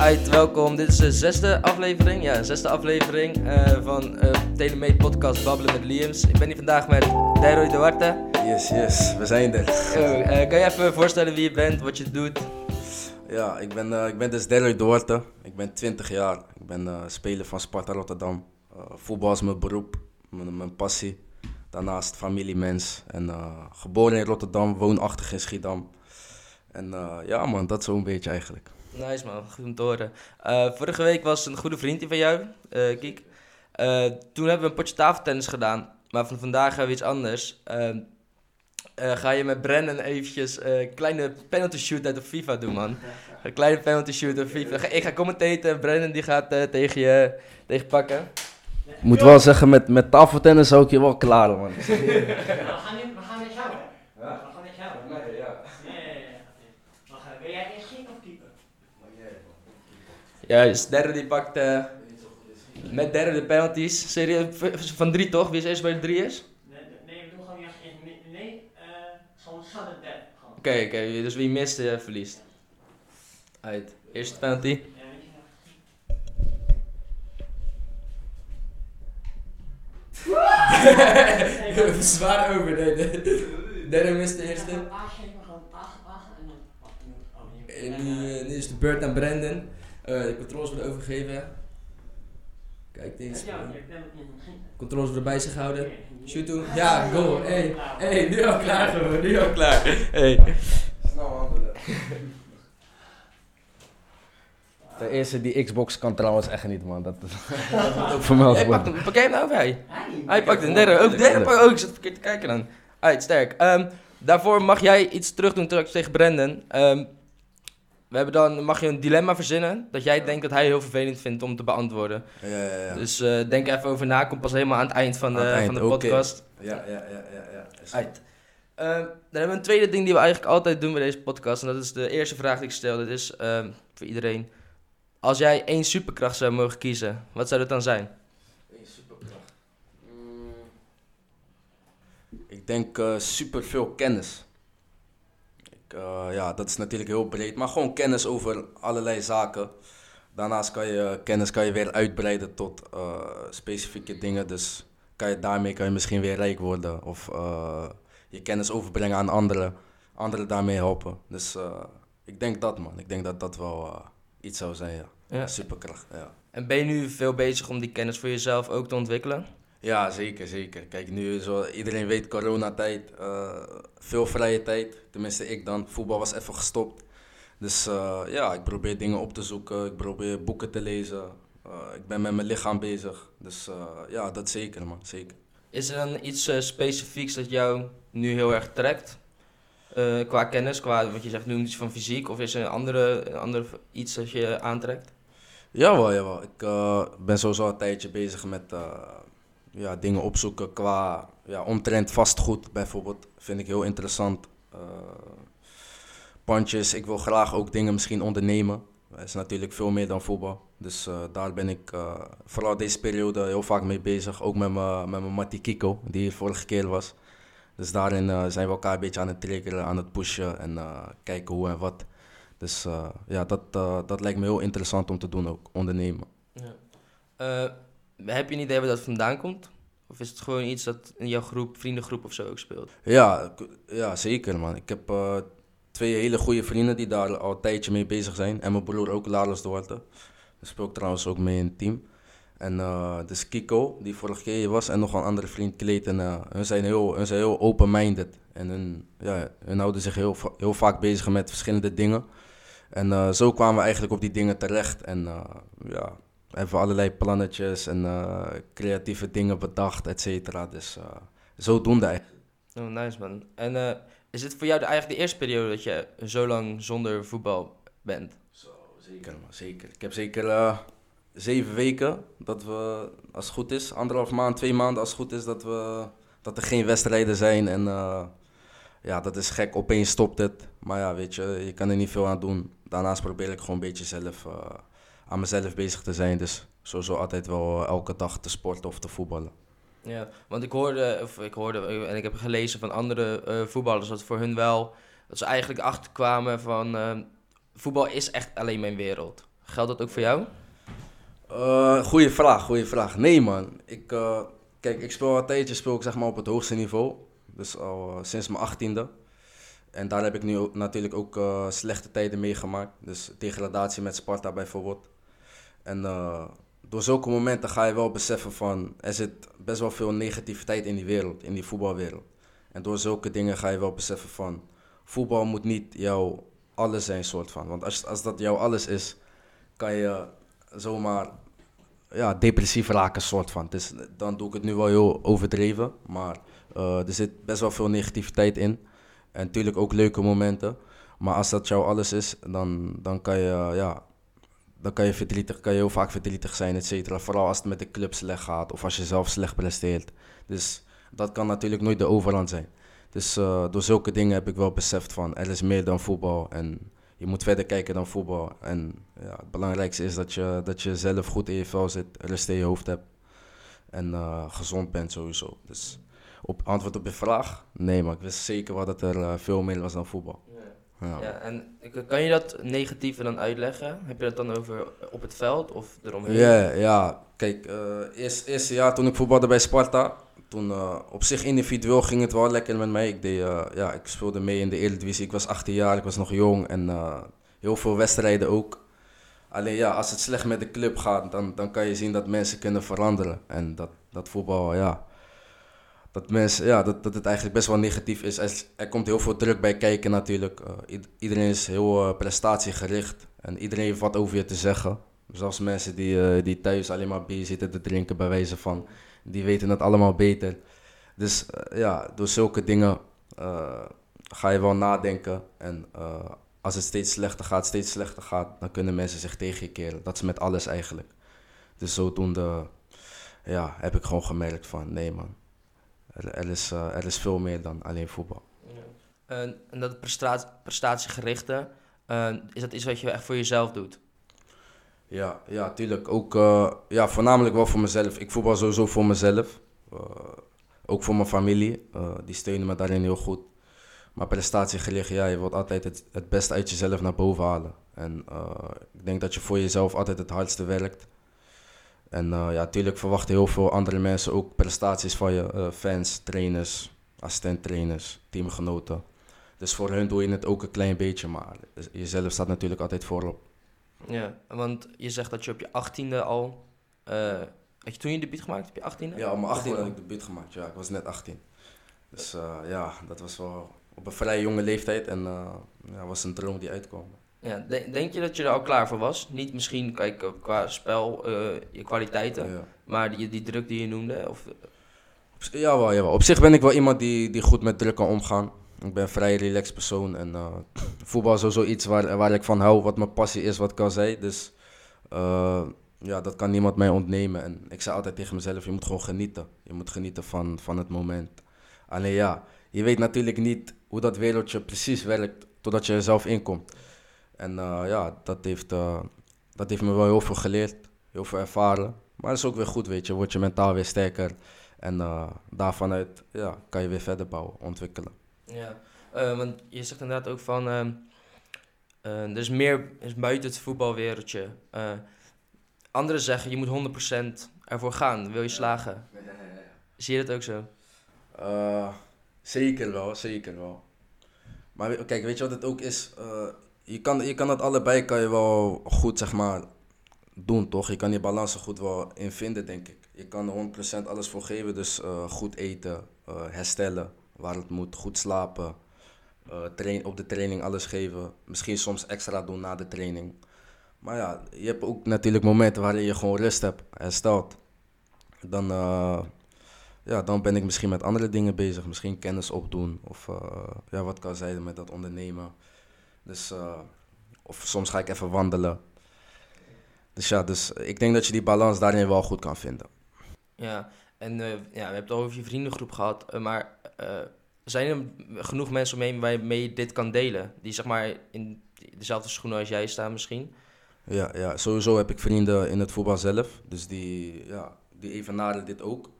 Uit, welkom. Dit is de zesde aflevering. Ja, zesde aflevering eh, van uh, Telemeet podcast Babbelen met Liams. Ik ben hier vandaag met Deroy Duarte. Yes, yes, we zijn er. Uh, kan je even voorstellen wie je bent, wat je doet? Ja, ik ben, ik ben dus Deroy Duarte. Ik ben 20 jaar. Ik ben speler van Sparta Rotterdam. voetbal is mijn beroep, mijn, mijn passie. Daarnaast familiemens. En geboren in Rotterdam, woonachtig in Schiedam. En ja man, dat zo'n beetje eigenlijk. Nice man, goed om te horen. Uh, vorige week was een goede vriend van jou, uh, Kiek. Uh, toen hebben we een potje tafeltennis gedaan. Maar van vandaag hebben we iets anders. ga je met Brennan eventjes een kleine penalty shoot uit de FIFA doen, man. Een kleine penalty shoot uit de FIFA. Ik ga commentaten en Brennan die gaat tegen je tegen pakken. Ik moet wel zeggen, met, met tafeltennis zou ik je wel klaar, man. Juist, derde die pakt uh, met derde de penalties. Serieus, van drie toch? Wie is eerst bij de drie is? Nee, nee, we doen gewoon juist nee, nee uh, zo'n sudden death. Oké, dus wie mist, uh, verliest. Uit. Eerste penalty. Ik heb zwaar over, nee, de derde mist de eerste. En nu, nu is de beurt aan Brandon. Uh, de controles worden overgegeven. Kijk deze. Controles worden bij zich gehouden. Shoot doen. Ja, goal. Hey, hey, nu al klaar gewoon. Nu al klaar. Hey. Snel handelen. De eerste, die Xbox kan trouwens echt niet, man. Dat, dat ook vermeld hey, pak, pak jij hem nou of hij? Hij pakt een derde. Ook derde pak ook. Ik zit verkeerd te kijken dan. Uit, sterk. Um, daarvoor mag jij iets terug doen tegen Brandon. Um, we hebben dan, mag je een dilemma verzinnen dat jij denkt dat hij heel vervelend vindt om te beantwoorden. Ja, ja, ja. Dus uh, denk even over na, kom pas helemaal aan het eind van de, eind, van de podcast. Ja, ja, ja, ja. ja. Uit. Uh, dan hebben we een tweede ding die we eigenlijk altijd doen bij deze podcast. En dat is de eerste vraag die ik stel. Dat is uh, voor iedereen. Als jij één superkracht zou mogen kiezen, wat zou dat dan zijn? Eén superkracht? Mm. Ik denk uh, superveel kennis. Uh, ja, dat is natuurlijk heel breed, maar gewoon kennis over allerlei zaken. Daarnaast kan je kennis kan je weer uitbreiden tot uh, specifieke dingen. Dus kan je, daarmee kan je misschien weer rijk worden. Of uh, je kennis overbrengen aan anderen. Anderen daarmee helpen. Dus ik denk dat man. Ik denk dat dat wel iets zou zijn, ja. ja. Superkracht, ja. En ben je nu veel bezig om die kennis voor jezelf ook te ontwikkelen? Ja, zeker, zeker. Kijk, nu, zo, iedereen weet, coronatijd, uh, veel vrije tijd. Tenminste, ik dan. Voetbal was even gestopt. Dus uh, ja, ik probeer dingen op te zoeken. Ik probeer boeken te lezen. Uh, ik ben met mijn lichaam bezig. Dus ja, dat zeker, man. Zeker. Is er dan iets specifieks dat jou nu heel erg trekt? qua kennis, qua wat je zegt, nu iets van fysiek? Of is er een andere, een andere iets dat je aantrekt? Jawel, jawel. Ik ben sowieso een tijdje bezig met ja, dingen opzoeken qua ja, omtrent vastgoed bijvoorbeeld. Vind ik heel interessant. Uh, pandjes, ik wil graag ook dingen misschien ondernemen. Het is natuurlijk veel meer dan voetbal. Dus uh, daar ben ik uh, vooral deze periode heel vaak mee bezig. Ook met mijn Matti Kiko, die hier vorige keer was. Dus daarin zijn we elkaar een beetje aan het triggeren, aan het pushen en kijken hoe en wat. Dus ja, dat, dat lijkt me heel interessant om te doen ook, ondernemen. Ja. Heb je een idee waar dat vandaan komt? Of is het gewoon iets dat in jouw groep, vriendengroep of zo ook speelt? Ja, ja zeker man. Ik heb uh, twee hele goede vrienden die daar al een tijdje mee bezig zijn. En mijn broer ook, Laros Duarte. Daar speelt trouwens ook mee in het team. En uh, dus Kiko, die vorige keer was, en nog een andere vriend, Kleed. En uh, hun zijn heel, zijn heel open-minded. En hun, ja, hun houden zich heel, heel vaak bezig met verschillende dingen. En zo kwamen we eigenlijk op die dingen terecht. En ja, hebben we allerlei plannetjes en uh, creatieve dingen bedacht, et cetera. Dus uh, zodoende eigenlijk. Oh, nice man. En uh, is het voor jou de, eigenlijk de eerste periode dat je zo lang zonder voetbal bent? Zo, zeker man, zeker. Ik heb zeker zeven weken dat we, als het goed is, anderhalf maand, twee maanden als het goed is, dat, we, dat er geen wedstrijden zijn. En ja, dat is gek, opeens stopt het. Maar ja, weet je, je kan er niet veel aan doen. Daarnaast probeer ik gewoon een beetje zelf aan mezelf bezig te zijn. Dus sowieso altijd wel elke dag te sporten of te voetballen. Ja, want ik hoorde, of ik hoorde en ik heb gelezen van andere uh, voetballers dat voor hun wel, dat ze eigenlijk achterkwamen van uh, voetbal is echt alleen mijn wereld. Geldt dat ook voor jou? Uh, goeie vraag, goede vraag. Nee man, ik, kijk, ik speel al een tijdje speel ik, zeg maar, op het hoogste niveau. Dus al sinds mijn achttiende. En daar heb ik nu natuurlijk ook slechte tijden meegemaakt. Dus degradatie met Sparta bijvoorbeeld. En door zulke momenten ga je wel beseffen van... er zit best wel veel negativiteit in die wereld, in die voetbalwereld. En door zulke dingen ga je wel beseffen van... voetbal moet niet jouw alles zijn, soort van. Want als, als dat jouw alles is, kan je zomaar ja, depressief raken, soort van. Dus dan doe ik het nu wel heel overdreven. Maar uh, er zit best wel veel negativiteit in. En natuurlijk ook leuke momenten. Maar als dat jouw alles is, dan, dan kan je, ja, dan kan je verdrietig, kan je heel vaak verdrietig zijn, et cetera. Vooral als het met de club slecht gaat of als je zelf slecht presteert. Dus dat kan natuurlijk nooit de overhand zijn. Dus uh, door zulke dingen heb ik wel beseft van er is meer dan voetbal en je moet verder kijken dan voetbal. En ja, het belangrijkste is dat je, dat je zelf goed in je vel zit, rust in je hoofd hebt en uh, gezond bent sowieso. Dus op antwoord op je vraag, nee, maar ik wist zeker wel dat er uh, veel meer was dan voetbal. Ja. En kan je dat negatieve dan uitleggen? Heb je dat dan over op het veld of eromheen? Ja, ja. kijk, uh, eerst, eerste jaar toen ik voetbalde bij Sparta, toen uh, op zich individueel ging het wel lekker met mij. Ik, deed, uh, ja, ik speelde mee in de Eredivisie. Ik was 18 jaar, ik was nog jong en heel veel wedstrijden ook. Alleen ja, als het slecht met de club gaat, dan, dan kan je zien dat mensen kunnen veranderen. En dat, dat voetbal, ja, dat, mensen, ja, dat, dat het eigenlijk best wel negatief is. Er, komt heel veel druk bij kijken natuurlijk. iedereen is heel prestatiegericht en iedereen heeft wat over je te zeggen. Zelfs mensen die, die thuis alleen maar bier zitten te drinken bij wijze van die weten het allemaal beter. Dus ja, door zulke dingen ga je wel nadenken. En als het steeds slechter gaat, steeds slechter gaat, dan kunnen mensen zich tegen je keren. Dat is met alles eigenlijk. Dus zodoende ja, heb ik gewoon gemerkt van nee man, er, er is, er is veel meer dan alleen voetbal. Ja. en dat prestatie, prestatiegerichte, is dat iets wat je echt voor jezelf doet? Ja, ja, tuurlijk. Ook, uh, ja, voornamelijk wel voor mezelf. Ik voetbal sowieso voor mezelf. Uh, ook voor mijn familie. Uh, die steunen me daarin heel goed. Maar prestatiegericht, ja, je wilt altijd het, het beste uit jezelf naar boven halen. En ik denk dat je voor jezelf altijd het hardste werkt. En ja, natuurlijk verwachten heel veel andere mensen ook prestaties van je. fans, trainers, assistent-trainers, teamgenoten. Dus voor hun doe je het ook een klein beetje, maar jezelf staat natuurlijk altijd voorop. Ja, want je zegt dat je op je achttiende al... Uh, had je toen je debuut gemaakt op je achttiende? Ja, op mijn achttiende had ik debuut gemaakt. Ja, ik was net 18. Dus uh, ja, dat was wel op een vrij jonge leeftijd en uh, ja, was een droom die uitkwam. Ja, denk je dat je er al klaar voor was? Niet misschien kijk, qua spel, je kwaliteiten, ja. maar die, die druk die je noemde? Of... Ja, wel, ja, wel. Op zich ben ik wel iemand die, die goed met druk kan omgaan. Ik ben een vrij relaxed persoon en uh, voetbal is sowieso iets waar, waar ik van hou, wat mijn passie is, wat ik al zei. Dus uh, ja, dat kan niemand mij ontnemen. En ik zei altijd tegen mezelf, je moet gewoon genieten. Je moet genieten van, van het moment. Alleen ja, je weet natuurlijk niet hoe dat wereldje precies werkt totdat je er zelf inkomt. En uh, ja, dat heeft, dat heeft me wel heel veel geleerd, heel veel ervaren. Maar dat is ook weer goed, weet je. Word je mentaal weer sterker. En daarvan uit ja, kan je weer verder bouwen, ontwikkelen. Ja, uh, want je zegt inderdaad ook van, uh, uh, er is meer is buiten het voetbalwereldje. anderen zeggen, je moet 100% ervoor gaan, wil je slagen. Ja, ja, ja, Zie je dat ook zo? zeker wel, zeker wel. Maar kijk, weet je wat het ook is? Je, kan, je kan dat allebei kan je wel goed, zeg maar, doen, toch? Je kan die balans goed wel in vinden, denk ik. Je kan er 100% alles voor geven, dus goed eten, herstellen waar het moet, goed slapen, uh, train, op de training alles geven. Misschien soms extra doen na de training. Maar ja, je hebt ook natuurlijk momenten waarin je gewoon rust hebt, herstelt. Dan, ja, dan ben ik misschien met andere dingen bezig. Misschien kennis opdoen of ja, wat kan zijn met dat ondernemen. Dus, of soms ga ik even wandelen. Dus ja, dus ik denk dat je die balans daarin wel goed kan vinden. Ja, en ja, we hebben het al over je vriendengroep gehad, maar zijn er genoeg mensen omheen waarmee je dit kan delen? Die zeg maar in dezelfde schoenen als jij staan misschien? Ja, ja, sowieso heb ik vrienden in het voetbal zelf. Dus die, ja, die evenaren dit ook.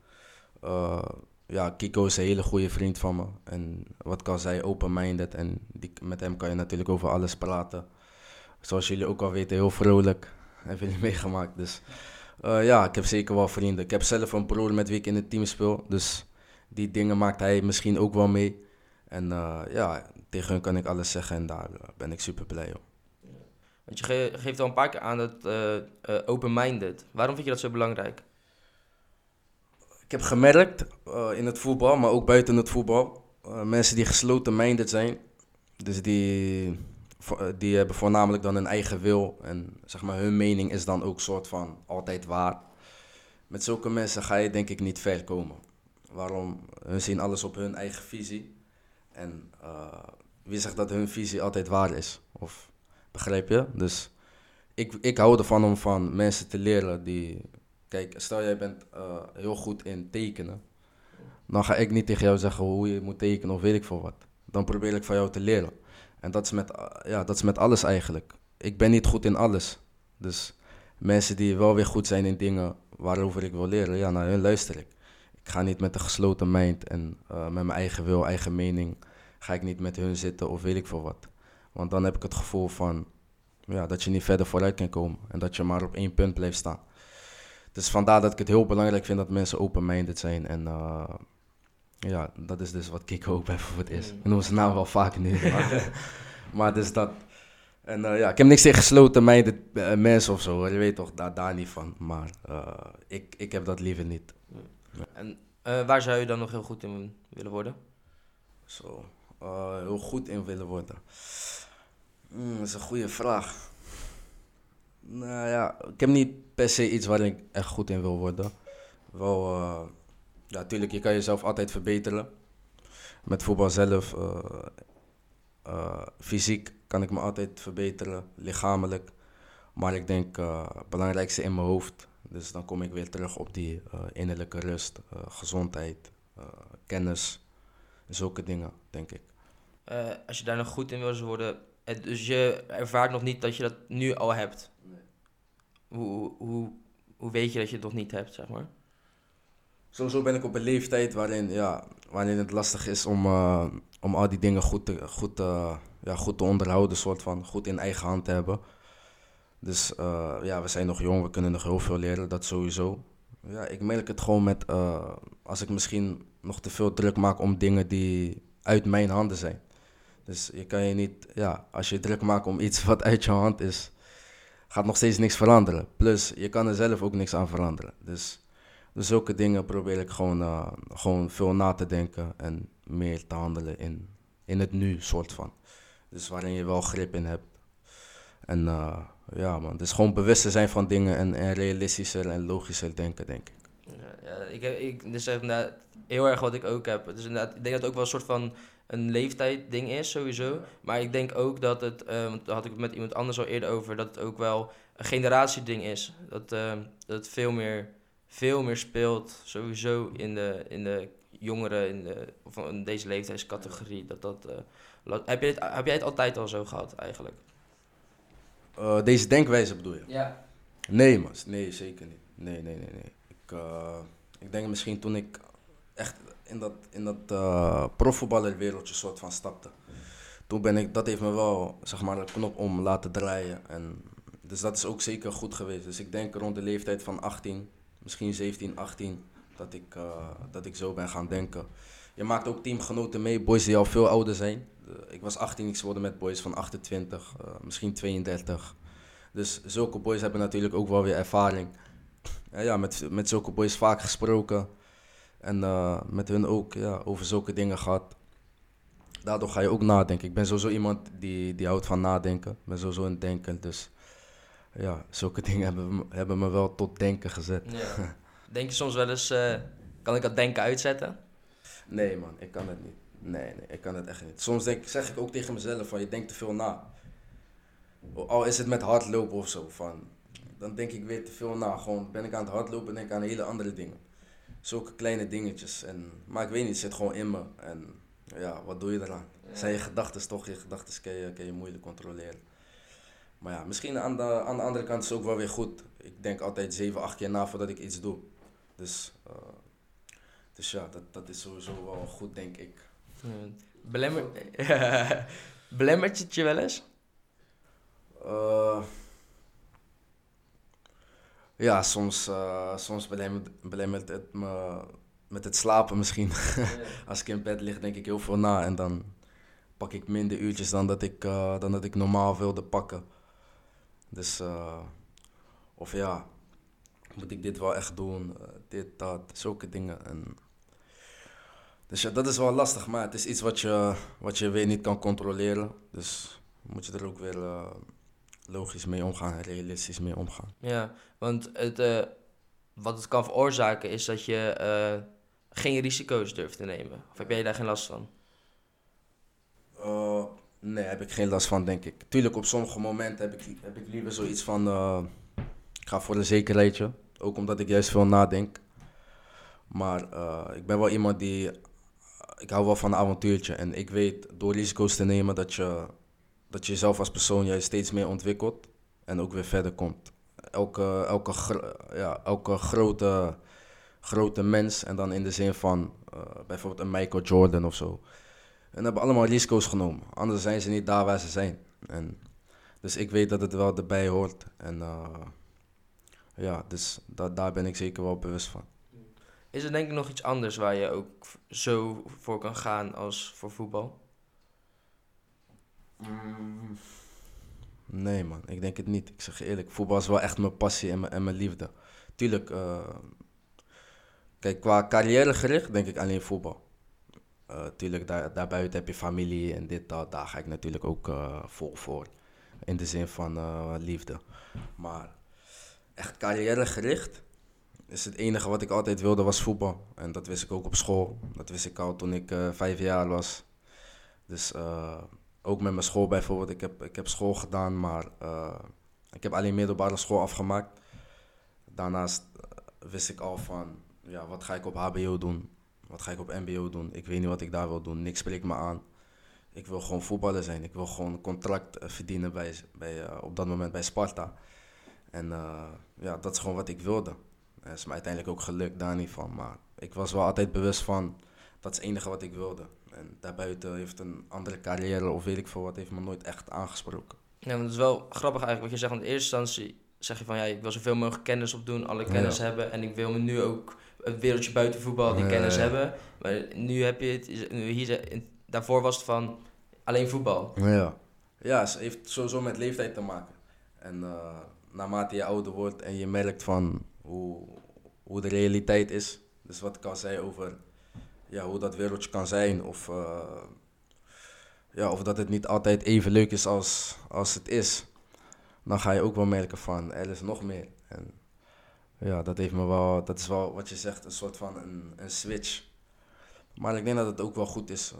Uh, ja, Kiko is een hele goede vriend van me. En wat kan zij, open-minded. En die, met hem kan je natuurlijk over alles praten. Zoals jullie ook al weten, heel vrolijk. hebben jullie meegemaakt. Dus eh, ja, ik heb zeker wel vrienden. Ik heb zelf een broer met wie ik in het team speel. Dus die dingen maakt hij misschien ook wel mee. En eh, ja, tegen hun kan ik alles zeggen en daar eh, ben ik super blij om. Want je ge- geeft al een paar keer aan dat eh, open-minded. Waarom vind je dat zo belangrijk? Ik heb gemerkt eh, in het voetbal, maar ook buiten het voetbal, eh, mensen die gesloten minded zijn, dus die, eh, die hebben voornamelijk dan een eigen wil en zeg maar hun mening is dan ook soort van altijd waar. Met zulke mensen ga je denk ik niet ver komen. Waarom? Hun zien alles op hun eigen visie en wie zegt dat hun visie altijd waar is? Of begrijp je? Dus ik, ik hou ervan om van mensen te leren die Kijk, stel jij bent eh, heel goed in tekenen. Dan ga ik niet tegen jou zeggen hoe je moet tekenen of weet ik veel wat. Dan probeer ik van jou te leren. En dat is met, eh, ja, dat is met alles eigenlijk. Ik ben niet goed in alles. Dus mensen die wel weer goed zijn in dingen waarover ik wil leren, ja, naar hun luister ik. Ik ga niet met een gesloten mind en eh, met mijn eigen wil, eigen mening, ga ik niet met hun zitten of weet ik veel wat. Want dan heb ik het gevoel van, ja, dat je niet verder vooruit kan komen. En dat je maar op één punt blijft staan. Dus vandaar dat ik het heel belangrijk vind dat mensen open-minded zijn. En eh, ja, dat is dus wat Kiko ook bijvoorbeeld is. Mm. Ik noem zijn naam wel vaak nu. Maar, maar dus dat. En eh, ja, ik heb niks tegen gesloten-minded eh, mensen of zo. hoor. Je weet toch, daar, daar niet van. Maar ik, ik heb dat liever niet. En waar zou je dan nog heel goed in willen worden? Zo, heel goed in willen worden. Hmm, dat is een goede vraag. Nou ja, ik heb niet per se iets waar ik echt goed in wil worden. Wel, eh, ja, natuurlijk, je kan jezelf altijd verbeteren. Met voetbal zelf, eh, eh, fysiek kan ik me altijd verbeteren, lichamelijk. Maar ik denk het belangrijkste in mijn hoofd. Dus dan kom ik weer terug op die innerlijke rust, gezondheid, kennis. Zulke dingen, denk ik. Als je daar nog goed in wil worden, dus je ervaart nog niet dat je dat nu al hebt. Hoe, hoe, hoe weet je dat je het nog niet hebt, zeg maar? Sowieso ben ik op een leeftijd waarin, ja, waarin het lastig is om, eh, om al die dingen goed te, goed, eh, ja, goed te onderhouden, soort van goed in eigen hand te hebben. Dus eh, ja, we zijn nog jong, we kunnen nog heel veel leren, dat sowieso. Ja, ik merk het gewoon met, als ik misschien nog te veel druk maak om dingen die uit mijn handen zijn. Dus je kan je niet, ja, als je druk maakt om iets wat uit je hand is, gaat nog steeds niks veranderen. Plus, je kan er zelf ook niks aan veranderen. Dus, dus zulke dingen probeer ik gewoon, eh, gewoon veel na te denken en meer te handelen in, in het nu, soort van. Dus waarin je wel grip in hebt. En eh, ja, man, dus gewoon bewust te zijn van dingen en, en realistischer en logischer denken, denk ik. Ja, ik, heb- ik, inderdaad heel erg wat ik ook heb. Dus inderdaad, ik denk dat het ook wel een soort van een leeftijd ding is, sowieso. Maar ik denk ook dat het, eh, want daar had ik het met iemand anders al eerder over, dat het ook wel een generatieding is. Dat, eh, dat het veel meer, veel meer speelt, sowieso in de, in de jongeren, in, de, of in deze leeftijdscategorie. Dat dat, eh, heb, je het, heb jij het altijd al zo gehad, eigenlijk? Eh, deze denkwijze bedoel je? Ja. Nee, man. Nee, zeker niet. Nee, nee, nee, nee. Ik, eh, ik denk misschien toen ik echt in dat, in dat eh profvoetballerwereldje soort van stapte. Toen ben ik, dat heeft me wel, zeg maar, een knop om laten draaien. En, dus dat is ook zeker goed geweest. Dus ik denk rond de leeftijd van 18, misschien 17, 18, dat ik, eh, dat ik zo ben gaan denken. Je maakt ook teamgenoten mee, boys die al veel ouder zijn. Ik was 18, ik geworden met boys van 28, eh, misschien 32. Dus zulke boys hebben natuurlijk ook wel weer ervaring. Ja, met, met zulke boys vaak gesproken. En eh, met hun ook ja, over zulke dingen gehad. Daardoor ga je ook nadenken. Ik ben sowieso iemand die, die houdt van nadenken. Ik ben sowieso een denker. Dus ja, zulke dingen hebben, me- hebben me wel tot denken gezet. ja. Denk je soms wel eens, eh, kan ik dat denken uitzetten? Nee man, ik kan het niet. Nee, nee, ik kan het echt niet. Soms denk, zeg ik ook tegen mezelf van je denkt te veel na. Al is het met hardlopen of zo. Van, dan denk ik weer te veel na. Gewoon ben ik aan het hardlopen denk ik aan hele andere dingen. Zulke kleine dingetjes. En, maar ik weet niet, het zit gewoon in me. En ja, wat doe je eraan? Zijn je gedachten toch? Je gedachten kun je, je moeilijk controleren. Maar ja, misschien aan de, aan de andere kant is het ook wel weer goed. Ik denk altijd 7, 8 keer na voordat ik iets doe. Dus, eh, dus ja, dat, dat is sowieso wel goed, denk ik. Belemmer... Belemmert het je wel eens? Eh, Ja, soms, uh, soms belemmert het me met het slapen misschien. Als ik in bed lig, denk ik heel veel na. En dan pak ik minder uurtjes dan dat ik, uh, dan dat ik normaal wilde pakken. Dus, uh, of ja, moet ik dit wel echt doen? Dit, dat, zulke dingen. En dus ja, dat is wel lastig, maar het is iets wat je, wat je weer niet kan controleren. Dus moet je er ook weer logisch mee omgaan, realistisch mee omgaan. Ja, want het, wat het kan veroorzaken is dat je geen risico's durft te nemen? Of heb jij daar geen last van? Uh, nee, heb ik geen last van, denk ik. Tuurlijk, op sommige momenten heb ik, heb ik liever zoiets van... Ik ga voor de zekerheidje. Ook omdat ik juist veel nadenk. Maar ik ben wel iemand die... Ik hou wel van een avontuurtje. En ik weet door risico's te nemen dat je, dat je jezelf als persoon juist steeds meer ontwikkelt. En ook weer verder komt. Elke, elke, ja, elke grote grote mens. En dan in de zin van uh, bijvoorbeeld een Michael Jordan of zo. En hebben allemaal risico's genomen. Anders zijn ze niet daar waar ze zijn. En, dus ik weet dat het wel erbij hoort. En uh, ja, dus da daar ben ik zeker wel bewust van. Is er denk ik nog iets anders waar je ook zo voor kan gaan als voor voetbal? Nee man, ik denk het niet. Ik zeg je eerlijk, voetbal is wel echt mijn passie en mijn, en mijn liefde. Tuurlijk, uh, Kijk, qua carrière gericht denk ik alleen voetbal. Uh, tuurlijk, daar, daarbuiten heb je familie en dit, dat. Daar ga ik natuurlijk ook uh, vol voor. In de zin van liefde. Maar echt carrière gericht is het enige wat ik altijd wilde was voetbal. En dat wist ik ook op school. Dat wist ik al toen ik vijf jaar was. Dus ook met mijn school bijvoorbeeld. Ik heb, ik heb school gedaan, maar ik heb alleen middelbare school afgemaakt. Daarnaast wist ik al van ja, wat ga ik op HBO doen? Wat ga ik op MBO doen? Ik weet niet wat ik daar wil doen. Niks spreekt me aan. Ik wil gewoon voetballer zijn. Ik wil gewoon een contract eh, verdienen bij, bij, op dat moment bij Sparta. En ja, dat is gewoon wat ik wilde. Dat is me uiteindelijk ook gelukt, daar niet van. Maar ik was wel altijd bewust van, dat is het enige wat ik wilde. En daarbuiten heeft een andere carrière of weet ik veel wat, heeft me nooit echt aangesproken. Ja, maar het is wel grappig eigenlijk wat je zegt. Want in eerste instantie zeg je van, ja, ik wil zoveel mogelijk kennis opdoen, alle kennis hebben. En ik wil me nu ook het wereldje buiten voetbal die kennis hebben. Maar nu heb je het, hier, daarvoor was het van alleen voetbal. Ja, ja het heeft sowieso met leeftijd te maken. En uh, naarmate je ouder wordt en je merkt van hoe, hoe de realiteit is. Dus wat ik al zei over ja, hoe dat wereldje kan zijn. Of, uh, ja, of dat het niet altijd even leuk is als, als het is. Dan ga je ook wel merken van er is nog meer. En ja, dat heeft me wel, dat is wel wat je zegt, een soort van een, een switch. Maar ik denk dat het ook wel goed is. Uh,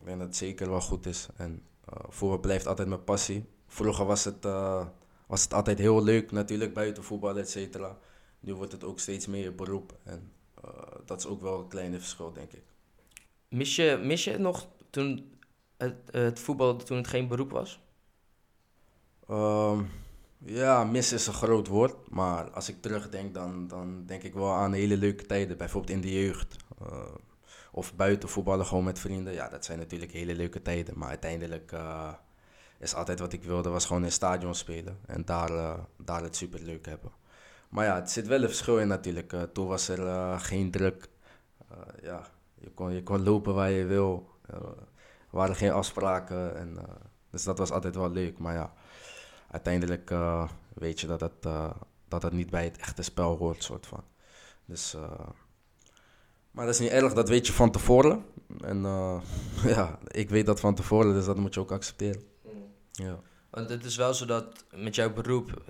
ik denk dat het zeker wel goed is. En uh, voetbal blijft altijd mijn passie. Vroeger was het, was het altijd heel leuk, natuurlijk, buiten voetbal, et cetera. Nu wordt het ook steeds meer beroep. En dat is ook wel een kleine verschil, denk ik. Mis je, mis je het nog toen het, het voetbal, toen het geen beroep was? Um, ja, mis is een groot woord. Maar als ik terugdenk, dan, dan denk ik wel aan hele leuke tijden. Bijvoorbeeld in de jeugd. Uh, of buiten voetballen gewoon met vrienden. Ja, dat zijn natuurlijk hele leuke tijden. Maar uiteindelijk uh, is altijd wat ik wilde, was gewoon in het stadion spelen. En daar, uh, daar het super leuk hebben. Maar ja, het zit wel een verschil in natuurlijk. toen was er geen druk. ja, je kon, je kon lopen waar je wil. er waren geen afspraken. En, dus dat was altijd wel leuk. Maar ja uiteindelijk weet je dat het, dat het niet bij het echte spel hoort, soort van. Dus, maar dat is niet erg, dat weet je van tevoren. En ja, ik weet dat van tevoren, dus dat moet je ook accepteren. Mm. Ja. Want het is wel zo dat met jouw beroep,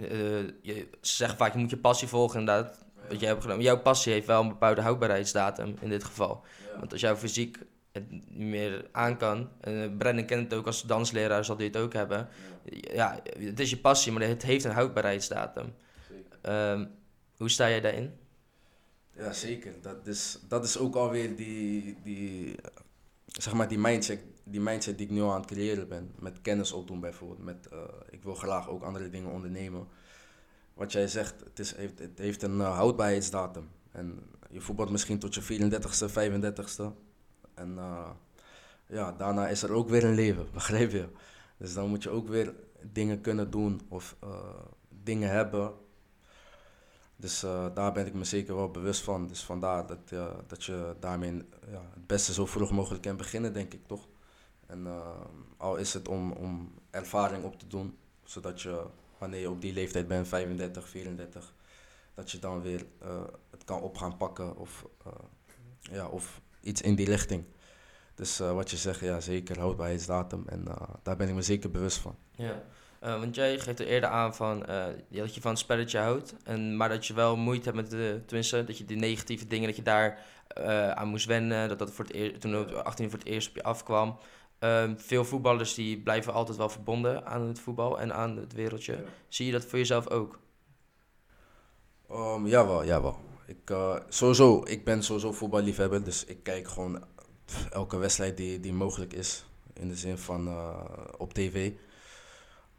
je, ze zeggen vaak je moet je passie volgen inderdaad. Wat jij hebt gedaan. Jouw passie heeft wel een bepaalde houdbaarheidsdatum in dit geval. Want als jouw fysiek het niet meer aan kan. En uh, Brennan kent het ook als dansleraar, zal hij het ook hebben. Ja. het is je passie, maar het heeft een houdbaarheidsdatum. Um, hoe sta jij daarin? Ja, zeker. Dat is, dat is ook alweer die, die, zeg maar die, mindset, die mindset die ik nu aan het creëren ben. Met kennis opdoen bijvoorbeeld. Met, uh, ik wil graag ook andere dingen ondernemen. Wat jij zegt, het, is, heeft, het heeft een uh, houdbaarheidsdatum. En je voetbalt misschien tot je 34ste, 35ste. En uh, ja, daarna is er ook weer een leven, begrijp je? Dus dan moet je ook weer dingen kunnen doen of dingen hebben Dus eh, daar ben ik me zeker wel bewust van. Dus vandaar dat, eh, dat je daarmee ja, het beste zo vroeg mogelijk kan beginnen, denk ik toch. En eh, al is het om, om ervaring op te doen, zodat je wanneer je op die leeftijd bent, 35, 34, dat je dan weer het kan op gaan pakken of, ja, of iets in die richting. Dus wat je zegt, ja zeker, houdbaarheidsdatum. En daar ben ik me zeker bewust van. Ja, Eh, want jij geeft er eerder aan van, eh, dat je van het spelletje houdt, en, maar dat je wel moeite hebt met de, tenminste, dat je die negatieve dingen, dat je daar eh, aan moest wennen, dat dat voor het eer, toen op 18 voor het eerst op je afkwam. Ehm, veel voetballers die blijven altijd wel verbonden aan het voetbal en aan het wereldje. Zie je dat voor jezelf ook? Um, jawel, jawel. Ik, sowieso, ik ben sowieso voetballiefhebber, dus ik kijk gewoon elke wedstrijd die, die mogelijk is. In de zin van op tv.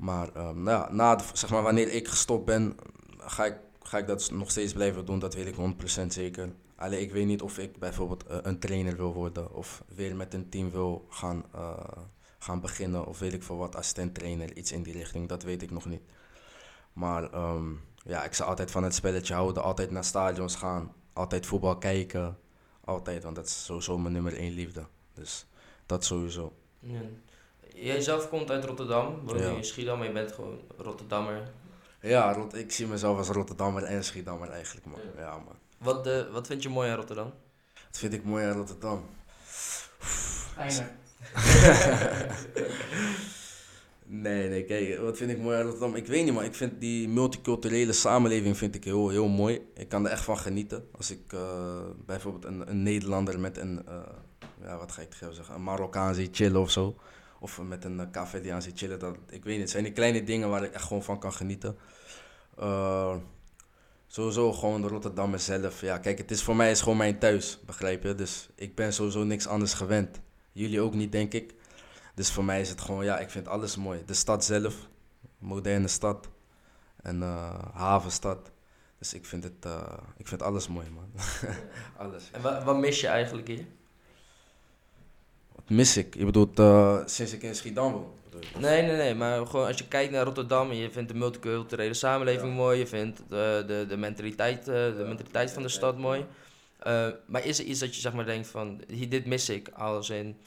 Maar ehm, nou ja, na zeg maar, wanneer ik gestopt ben, ga ik, ga ik dat nog steeds blijven doen. Dat weet ik 100% zeker. Alleen ik weet niet of ik bijvoorbeeld eh, een trainer wil worden of weer met een team wil gaan, eh, gaan beginnen. Of weet ik veel wat, assistent trainer, iets in die richting. Dat weet ik nog niet. Maar ehm, ja, ik zal altijd van het spelletje houden, altijd naar stadions gaan, altijd voetbal kijken. Altijd, want dat is sowieso mijn nummer één liefde. Dus dat sowieso. Jij zelf komt uit Rotterdam, woont Ja. nu in Schiedam, maar je bent gewoon Rotterdammer. Ja, Rot- ik zie mezelf als Rotterdammer en Schiedammer eigenlijk, man. Ja. Ja, man. Wat, eh, wat vind je mooi aan Rotterdam? Dat vind ik mooi aan Rotterdam. Fijner. Nee, nee, kijk, wat vind ik mooi aan Rotterdam? Ik weet niet, maar ik vind die multiculturele samenleving vind ik heel, heel mooi. Ik kan er echt van genieten. Als ik eh, bijvoorbeeld een, een Nederlander met een, eh, ja, wat ga ik tegen zeggen, een Marokkaan zie chillen of zo. Of met een uh, Cafediaan zie chillen. Dat, ik weet niet, het zijn die kleine dingen waar ik echt gewoon van kan genieten. Eh, sowieso gewoon de zelf. Ja, kijk, het is voor mij is gewoon mijn thuis, begrijp je? Dus ik ben sowieso niks anders gewend. Jullie ook niet, denk ik. Dus voor mij is het gewoon, ja, ik vind alles mooi. De stad zelf, moderne stad. En eh, havenstad. Dus ik vind, het, eh, ik vind alles mooi, man. alles. En wa- wat mis je eigenlijk hier? Wat mis ik? Je bedoelt, eh, sinds ik in Schiedam woon? Nee, nee, nee, maar gewoon als je kijkt naar Rotterdam en je vindt de multiculturele samenleving Ja. mooi, je vindt de, de, de, mentaliteit, eh, de mentaliteit van de stad mooi. Maar is er iets dat je zeg maar denkt van, dit mis ik, als in,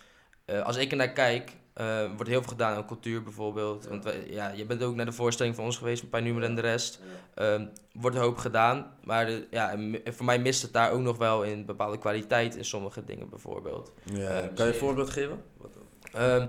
als ik er naar kijk, eh, wordt heel veel gedaan aan cultuur bijvoorbeeld. Ja. Want wij- ja, je bent ook naar de voorstelling van ons geweest, van Pijnumer en de rest. Ehm, wordt een hoop gedaan, maar de, ja, voor mij mist het daar ook nog wel in bepaalde kwaliteit in sommige dingen bijvoorbeeld. Ja, Eh, kan je een voorbeeld geven? Ehm,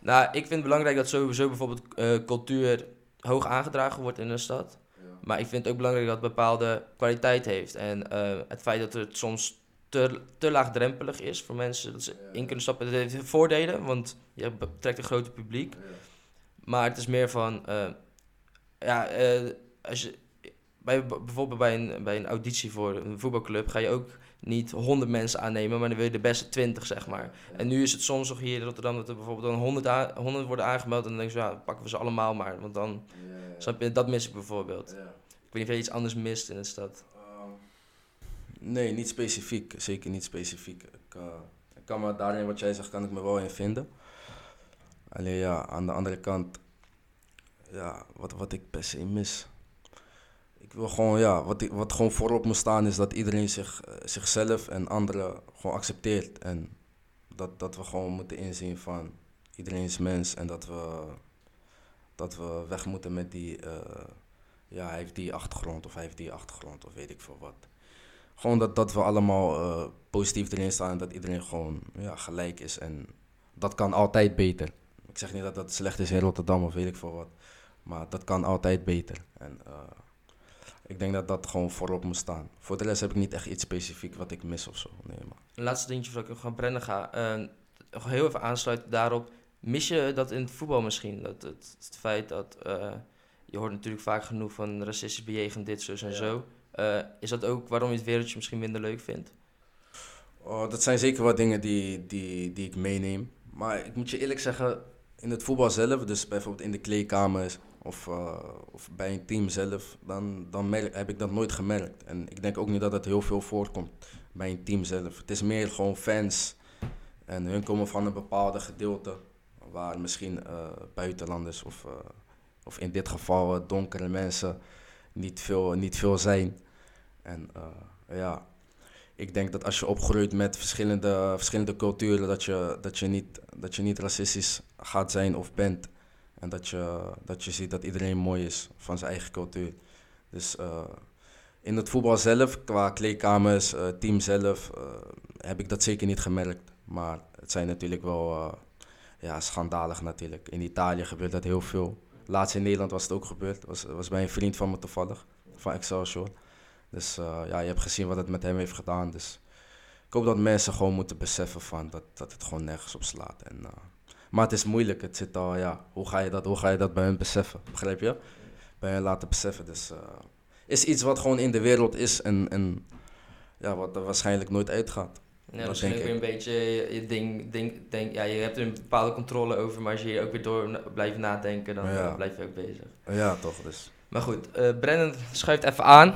nou, ik vind het belangrijk dat sowieso bijvoorbeeld eh, cultuur hoog aangedragen wordt in een stad. Maar ik vind het ook belangrijk dat het bepaalde kwaliteit heeft. En eh, het feit dat het soms te, te laagdrempelig is voor mensen dat ze in kunnen stappen, dat heeft voordelen, want je betrekt een groter publiek. Maar het is meer van, eh, ja, eh, als je, bij, bijvoorbeeld bij een, bij een auditie voor een voetbalclub ga je ook niet 100 mensen aannemen, maar dan wil je de beste 20, zeg maar. En nu is het soms nog hier in Rotterdam dat er bijvoorbeeld dan 100, a- 100 worden aangemeld en dan denk je, ja, pakken we ze allemaal maar, want dan, snap je, dat mis ik bijvoorbeeld. Ik weet niet of jij iets anders mist in de stad. Nee, niet specifiek. Zeker niet specifiek. Ik, eh, ik kan me daarin, wat jij zegt, kan ik me wel in vinden. Alleen ja, aan de andere kant, ja, wat, wat ik per se mis. Ik wil gewoon, ja, wat, wat gewoon voorop moet staan is dat iedereen zich, eh, zichzelf en anderen gewoon accepteert. En dat, dat we gewoon moeten inzien van iedereen is mens en dat we, dat we weg moeten met die, eh, ja, hij heeft die achtergrond of hij heeft die achtergrond of weet ik veel wat. Gewoon dat, dat we allemaal eh, positief erin staan en dat iedereen gewoon ja, gelijk is. En dat kan altijd beter. Ik zeg niet dat dat slecht is in Rotterdam of weet ik veel wat. Maar dat kan altijd beter. En eh, ik denk dat dat gewoon voorop moet staan. Voor de rest heb ik niet echt iets specifiek wat ik mis of zo. Nee, maar. Een laatste dingetje voordat ik nog aan Brennen ga. eh, nog heel even aansluiten daarop. Mis je dat in het voetbal misschien? Dat het, het feit dat... eh, je hoort natuurlijk vaak genoeg van racistisch bejegend dit, zus en Ja. zo. Eh, is dat ook waarom je het wereldje misschien minder leuk vindt? Oh, dat zijn zeker wat dingen die, die, die ik meeneem. Maar ik moet je eerlijk zeggen, in het voetbal zelf, dus bijvoorbeeld in de kleedkamers of, eh, of bij een team zelf, dan, dan merk, heb ik dat nooit gemerkt. En ik denk ook niet dat het heel veel voorkomt bij een team zelf. Het is meer gewoon fans en hun komen van een bepaalde gedeelte waar misschien eh, buitenlanders of, of in dit geval donkere mensen niet veel, niet veel zijn. En eh, ja, ik denk dat als je opgroeit met verschillende, verschillende culturen, dat je, dat, je niet, dat je niet racistisch gaat zijn of bent. En dat je, dat je ziet dat iedereen mooi is van zijn eigen cultuur. Dus eh, in het voetbal zelf, qua kleedkamers, eh, team zelf, heb ik dat zeker niet gemerkt. Maar het zijn natuurlijk wel ja, schandalig natuurlijk. In Italië gebeurt dat heel veel. Laatst in Nederland was het ook gebeurd. Was, was bij een vriend van me toevallig, van Excelsior. Dus eh, ja, je hebt gezien wat het met hem heeft gedaan. Dus ik hoop dat mensen gewoon moeten beseffen van dat, dat het gewoon nergens op slaat. En, eh, maar het is moeilijk. Het zit al, ja, hoe ga je dat, hoe ga je dat bij hen beseffen? Begrijp je? Bij hen laten beseffen. Dus eh is iets wat gewoon in de wereld is en, en ja, wat er waarschijnlijk nooit uitgaat. Ja, Dat denk weer een beetje je, ding, ding, denk, ja, je hebt er een bepaalde controle over, maar als je hier ook weer door blijft nadenken, dan Ja. blijf je ook bezig. Ja, toch. Dus. Maar goed, eh Brennan schuift even aan. Ik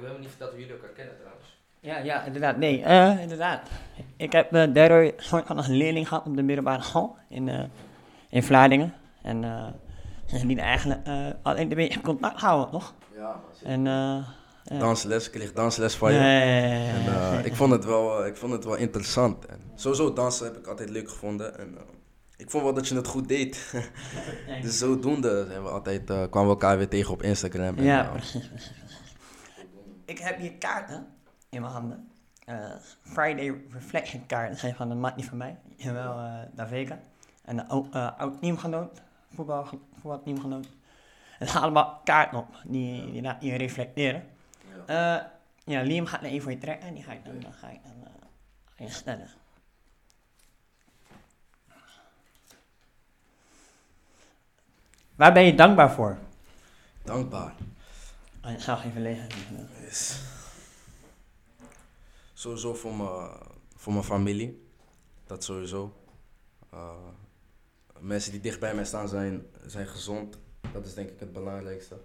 heb helemaal niet verteld hoe jullie elkaar kennen trouwens. Ja, ja, inderdaad. Nee, eh, inderdaad. Ik heb uh, daardoor soort van als leerling gehad op de middelbare school in, eh, in Vlaardingen. En eh die eigenlijk eh alleen een beetje contact houden, toch? Ja, En, eh. Dansles, ik kreeg dansles van je. Ja, ja, ja, ja, En, eh, ik, vond het wel, ik vond het wel interessant. En sowieso dansen heb ik altijd leuk gevonden. En, eh, ik vond wel dat je het goed deed. dus zodoende zijn we altijd, eh, kwamen we elkaar weer tegen op Instagram. En, Ja, precies. Ik heb hier kaarten in mijn handen. Eh, Friday Reflection kaarten zijn van een mattie van mij, Jawel eh Davega. En een eh, oud teamgenoot, voetbal, voetbalteamgenoot. Het zijn allemaal kaarten op, die, die laten je reflecteren. Eh, ja, Liam gaat er even voor je trekken en die ga ik dan, dan ga ik dan aan je stellen. Waar ben je dankbaar voor? dankbaar. Oh, ik zal even lezen. Yes. Sowieso voor mijn, voor mijn familie. Dat sowieso. Eh, mensen die dicht bij mij staan zijn, zijn gezond. Dat is denk ik het belangrijkste.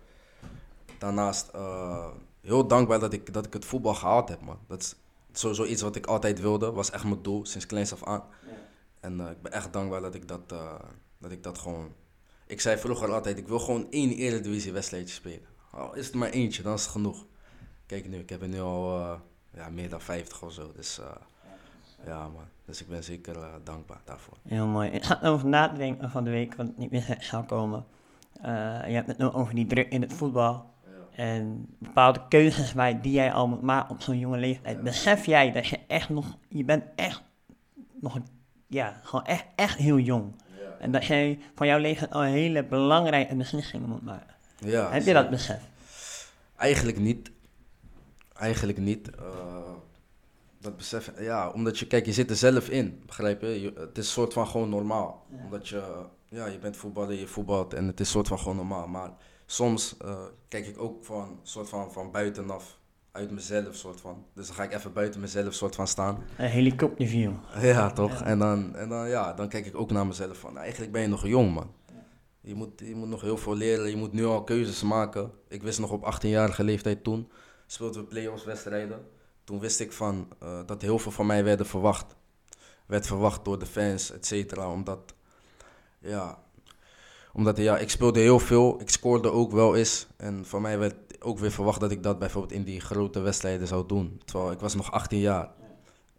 Daarnaast eh, heel dankbaar dat ik, dat ik het voetbal gehaald heb, man. Dat is sowieso iets wat ik altijd wilde. Was echt mijn doel, sinds kleins af aan. En eh, ik ben echt dankbaar dat ik dat, dat ik dat gewoon... Ik zei vroeger altijd, ik wil gewoon één Eredivisie wedstrijdje spelen. Al is het maar eentje, dan is het genoeg. Kijk nu, ik heb er nu al eh, ja, meer dan 50 of zo. Dus eh, ja, man. Dus ik ben zeker eh, dankbaar daarvoor. Heel mooi. Ik ga erover nadenken van de week, want ik wist dat het zou komen. Je hebt het nu over die druk in het voetbal. En bepaalde keuzes waar, die jij al moet maken op zo'n jonge leeftijd. Besef jij dat je echt nog, je bent echt nog, ja, gewoon echt, echt heel jong. En dat jij van jouw leeftijd al hele belangrijke beslissingen moet maken. Ja, Heb je dat besef? Eigenlijk niet. Eigenlijk niet. Eh, dat besef, ja, omdat je, kijk, je zit er zelf in, begrijp je? Je- het is een soort van gewoon normaal. Omdat je, ja, je bent voetballer, je voetbalt en het is een soort van gewoon normaal. Maar soms eh, kijk ik ook van, soort van, van buitenaf, uit mezelf, soort van. Dus dan ga ik even buiten mezelf, soort van staan. Een helikopterview. Ja, toch? En, dan, en dan, ja, dan kijk ik ook naar mezelf van, eigenlijk ben je nog jong, man. Je moet, je moet nog heel veel leren, je moet nu al keuzes maken. Ik wist nog op 18-jarige leeftijd toen, speelden we play-offs wedstrijden. Toen wist ik van, eh, dat heel veel van mij werden verwacht. Werd verwacht door de fans, et cetera, omdat, ja, omdat ja, ik speelde heel veel, ik scoorde ook wel eens. En van mij werd ook weer verwacht dat ik dat bijvoorbeeld in die grote wedstrijden zou doen. Terwijl ik was nog 18 jaar.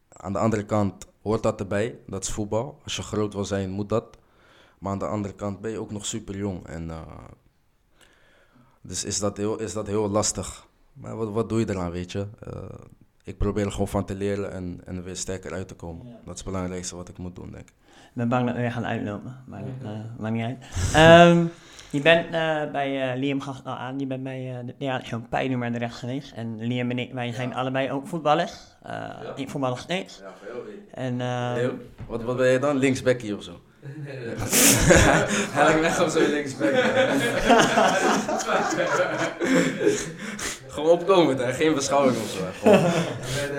Aan de andere kant hoort dat erbij, dat is voetbal. Als je groot wil zijn, moet dat. Maar aan de andere kant ben je ook nog super jong. En, eh, dus is dat, heel, is dat heel lastig. Maar wat, wat doe je eraan, weet je? Eh, ik probeer er gewoon van te leren en, en er weer sterker uit te komen. Dat is het belangrijkste wat ik moet doen, denk ik. Ik ben bang dat we weer gaan uitlopen, maar dat eh, maakt niet uit. Ehm, je bent bij Liam gaf al aan, je bent bij de theatershow Pijnummer terecht geweest. En Liam en ik, wij zijn allebei ook voetballers. Uh, Ik voetbal nog steeds. Ja, jou En, eh, wat, wat ben je dan? Linksbackie of zo? Hij lijkt me echt op zo'n linksback. Gewoon opkomen, hè? geen beschouwing of zo. hè. Gewoon. Met,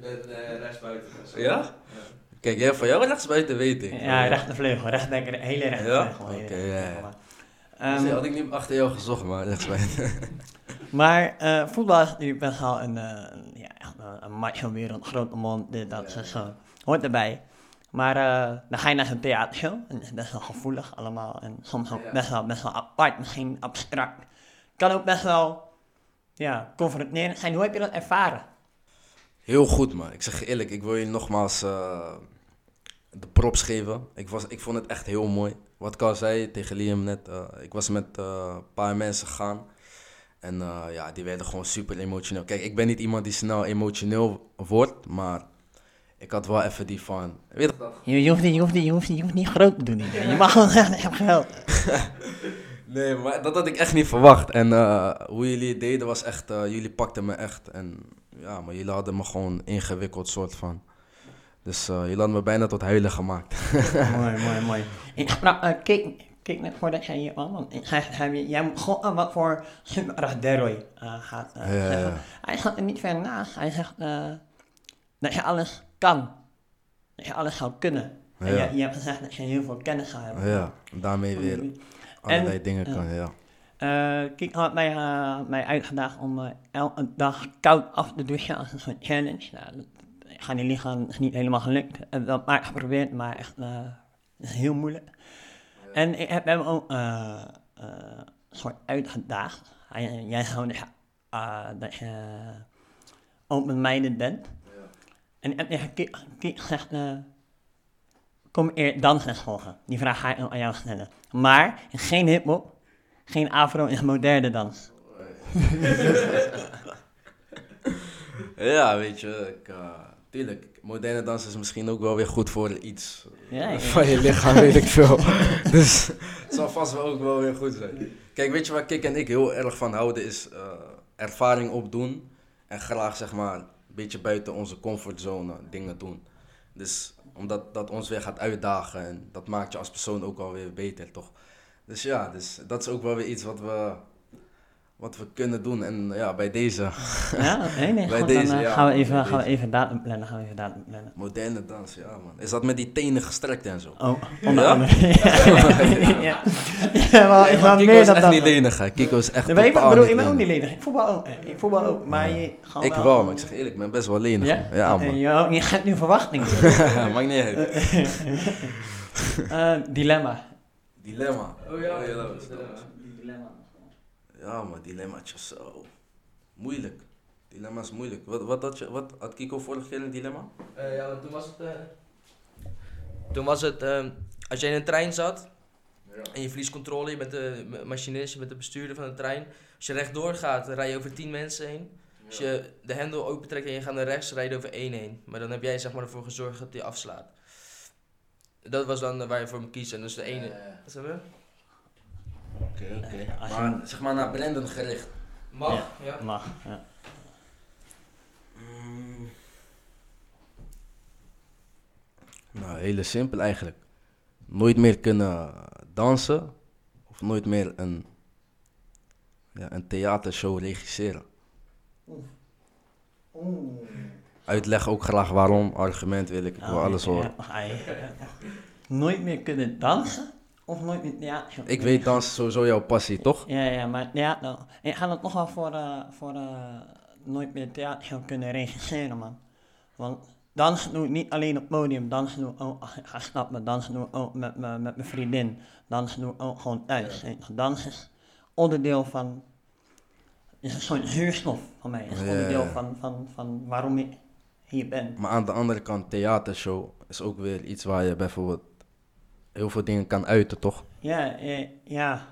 met rechtsbuiten. Ja? Kijk, jij van jou rechtsbuiten weet ik. ja, rechtervleugel, rechtdenker, hele rechtervleugel. Ja? hele Oké, rechtervleugel. ja, Ehm, Dus had ik niet achter jou gezocht, maar rechtsbuiten. Maar eh, voetbal is natuurlijk best wel een, eh, een- ja, echt een, een macho wereld, grote mond, dit, dat, zo, zo. Hoort erbij. Maar eh, dan ga je naar zo'n theatershow en het is best wel gevoelig allemaal. En soms ook best wel, best wel apart, misschien abstract. Kan ook best wel ja, confronterend zijn. Hoe heb je dat ervaren? Heel goed, man. Ik zeg je eerlijk, ik wil je nogmaals eh, de props geven. Ik, was, ik vond het echt heel mooi. Wat ik al zei tegen Liam net, eh, ik was met eh, een paar mensen gegaan. En eh, ja, die werden gewoon super emotioneel. Kijk, ik ben niet iemand die snel emotioneel wordt, maar ik had wel even die van... Weet je, Je, je, hoeft, niet, je, hoeft, niet, je, hoeft, niet, je hoeft niet groot te doen. Je mag gewoon zeggen, ik heb geld. Nee, maar dat had ik echt niet verwacht. En eh, hoe jullie het deden was echt, eh, jullie pakten me echt. En ja, maar jullie hadden me gewoon ingewikkeld soort van. Dus eh, jullie hadden me bijna tot huilen gemaakt. mooi, mooi, mooi. Ik sprak, uh, keek, keek net voordat jij hier kwam, want ik hij- jij moet gewoon wat voor uh, gaat uh, Ja, ja, zeggen. ja. Hij gaat er niet ver naast. Hij zegt eh, dat je alles kan. Dat je alles zou kunnen. En Ja. je, je hebt gezegd dat je heel veel kennis zou hebben. ja, daarmee weer allerlei dingen kan, ja. Kik had mij, eh, mij uitgedaagd om eh, elke dag koud af te douchen als een soort challenge. Nou, dat, ik ga niet dat is niet helemaal gelukt. Ik heb dat keer geprobeerd, maar echt is heel moeilijk. En ik heb hem ook een soort uitgedaagd. Jij zou dus, eh, dat je open-minded bent. En eh, kom eer dansles volgen. Die vraag ga ik aan jou stellen. Maar geen hip-hop, geen afro en moderne dans. Ja, weet je, ik, eh, tuurlijk, moderne dans is misschien ook wel weer goed voor iets Ja, ja. van je lichaam, weet ik veel. dus het zal vast wel ook wel weer goed zijn. Kijk, weet je waar Kik en ik heel erg van houden, is eh, ervaring opdoen en graag zeg maar beetje buiten onze comfortzone dingen doen. Dus omdat dat ons weer gaat uitdagen en dat maakt je als persoon ook alweer beter, toch? Dus ja, dus dat is ook wel weer iets wat we, wat we kunnen doen. En ja, bij deze Ja, nee, nee. Bij goed, deze, dan, eh, ja, gaan, we even, deze. gaan we even datum plannen, gaan we even datum plannen. moderne dans, ja man. Is dat met die tenen gestrekt en zo? Oh, onder Ja? andere. ja, ja. ja, maar ik maar ga Kiko meer is dan echt dat. niet lenig, hè. Kiko is echt Nee, maar ik bedoel, ik ben ook niet lenig. Ik voetbal ook. eh, Ik voetbal ook. Maar je gewoon Ik wel, maar ik zeg eerlijk, ik ben best wel lenig. Ja? man. Ja, En man. je, je hebt nu verwachtingen. Maakt niet uit. Eh, dilemma. Dilemma. Oh ja, ja, dilemma. Dilemma. Ja, maar dilemmaatje zo. Moeilijk. Dilemma is moeilijk. Wat, wat, had, je, wat had Kiko vorige keer een dilemma? Eh, ja, want toen was het. eh, toen was het. eh, als je in een trein zat. En je verliest controle, je bent de ma- machinist, je bent de bestuurder van de trein. Als je rechtdoor gaat, dan rij je over 10 mensen heen. Als je de hendel opentrekt en je gaat naar rechts, rijd je over één heen. Maar dan heb jij zeg maar ervoor gezorgd dat hij afslaat. Dat was dan eh, waar je voor moet kiezen. Dus de ene. Wat hebben we? Oké, oké. als je- Maar zeg maar naar Brandon gericht. Mag, Ja. ja. Mag, ja. Mm. Nou, hele simpel eigenlijk. Nooit meer kunnen dansen of nooit meer een, ja, een theatershow regisseren. Uitleg ook graag waarom, argument wil ik, ik wil Oh, alles horen. ja. Nooit meer kunnen dansen? Of nooit meer theater? Ik weet dansen is sowieso jouw passie, toch? Ja, ja, maar ja, nou, ik ga het nog wel voor, eh, voor eh, nooit meer theater kunnen regisseren, man. Want dansen doe ik niet alleen op het podium, dansen doe ik ook als ik ga stappen, dansen doe ik ook met, me- met mijn vriendin, dansen doe ik ook gewoon thuis. je. Dansen is onderdeel van, is een soort zuurstof van mij, is Ja, ja, onderdeel ja. van, van, van waarom ik hier ben. Maar aan de andere kant, theatershow is ook weer iets waar je bijvoorbeeld heel veel dingen kan uiten, toch? Ja, eh, ja.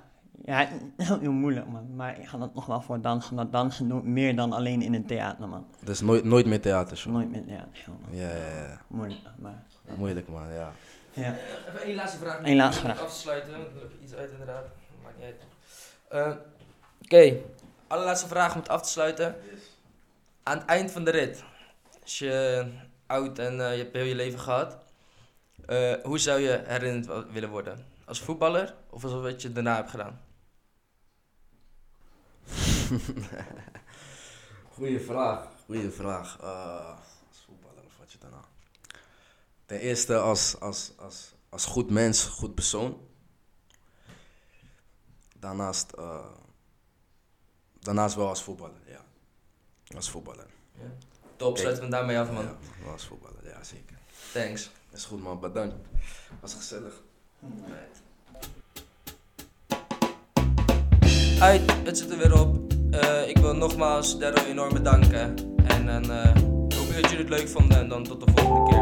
Ja, het heel moeilijk, man. Maar ik ga dat nog wel voor dansen. omdat dansen doe ik meer dan alleen in een theater, man. Dus nooit, nooit meer theatershow. Nooit meer theater, man. Ja, ja, ja. Moeilijk, maar... Moeilijk man, ja. Ja. Even één laatste vraag. Eén laatste Om vraag. Af te sluiten. want Er loopt iets uit inderdaad. Maakt niet uit. Eh, Oké. Allerlaatste vraag om het af te sluiten. Aan het eind van de rit. Als je oud en eh, je hebt heel je leven gehad. Eh, hoe zou je herinnerd willen worden? Als voetballer of als wat je daarna hebt gedaan? Goeie vraag. Goeie vraag. Eh, als voetballer of wat je daarna? Ten eerste als, als, als, als goed mens, goed persoon. Daarnaast, eh, daarnaast wel als voetballer, ja. Als voetballer. Top, sluiten we daarmee af man. Ja, als voetballer, ja zeker. Thanks. Is goed man, bedankt. Was gezellig. Uit, het zit er weer op. Eh, ik wil nogmaals Daryl enorm bedanken. En dan eh, hoop ik dat jullie het leuk vonden en dan tot de volgende keer.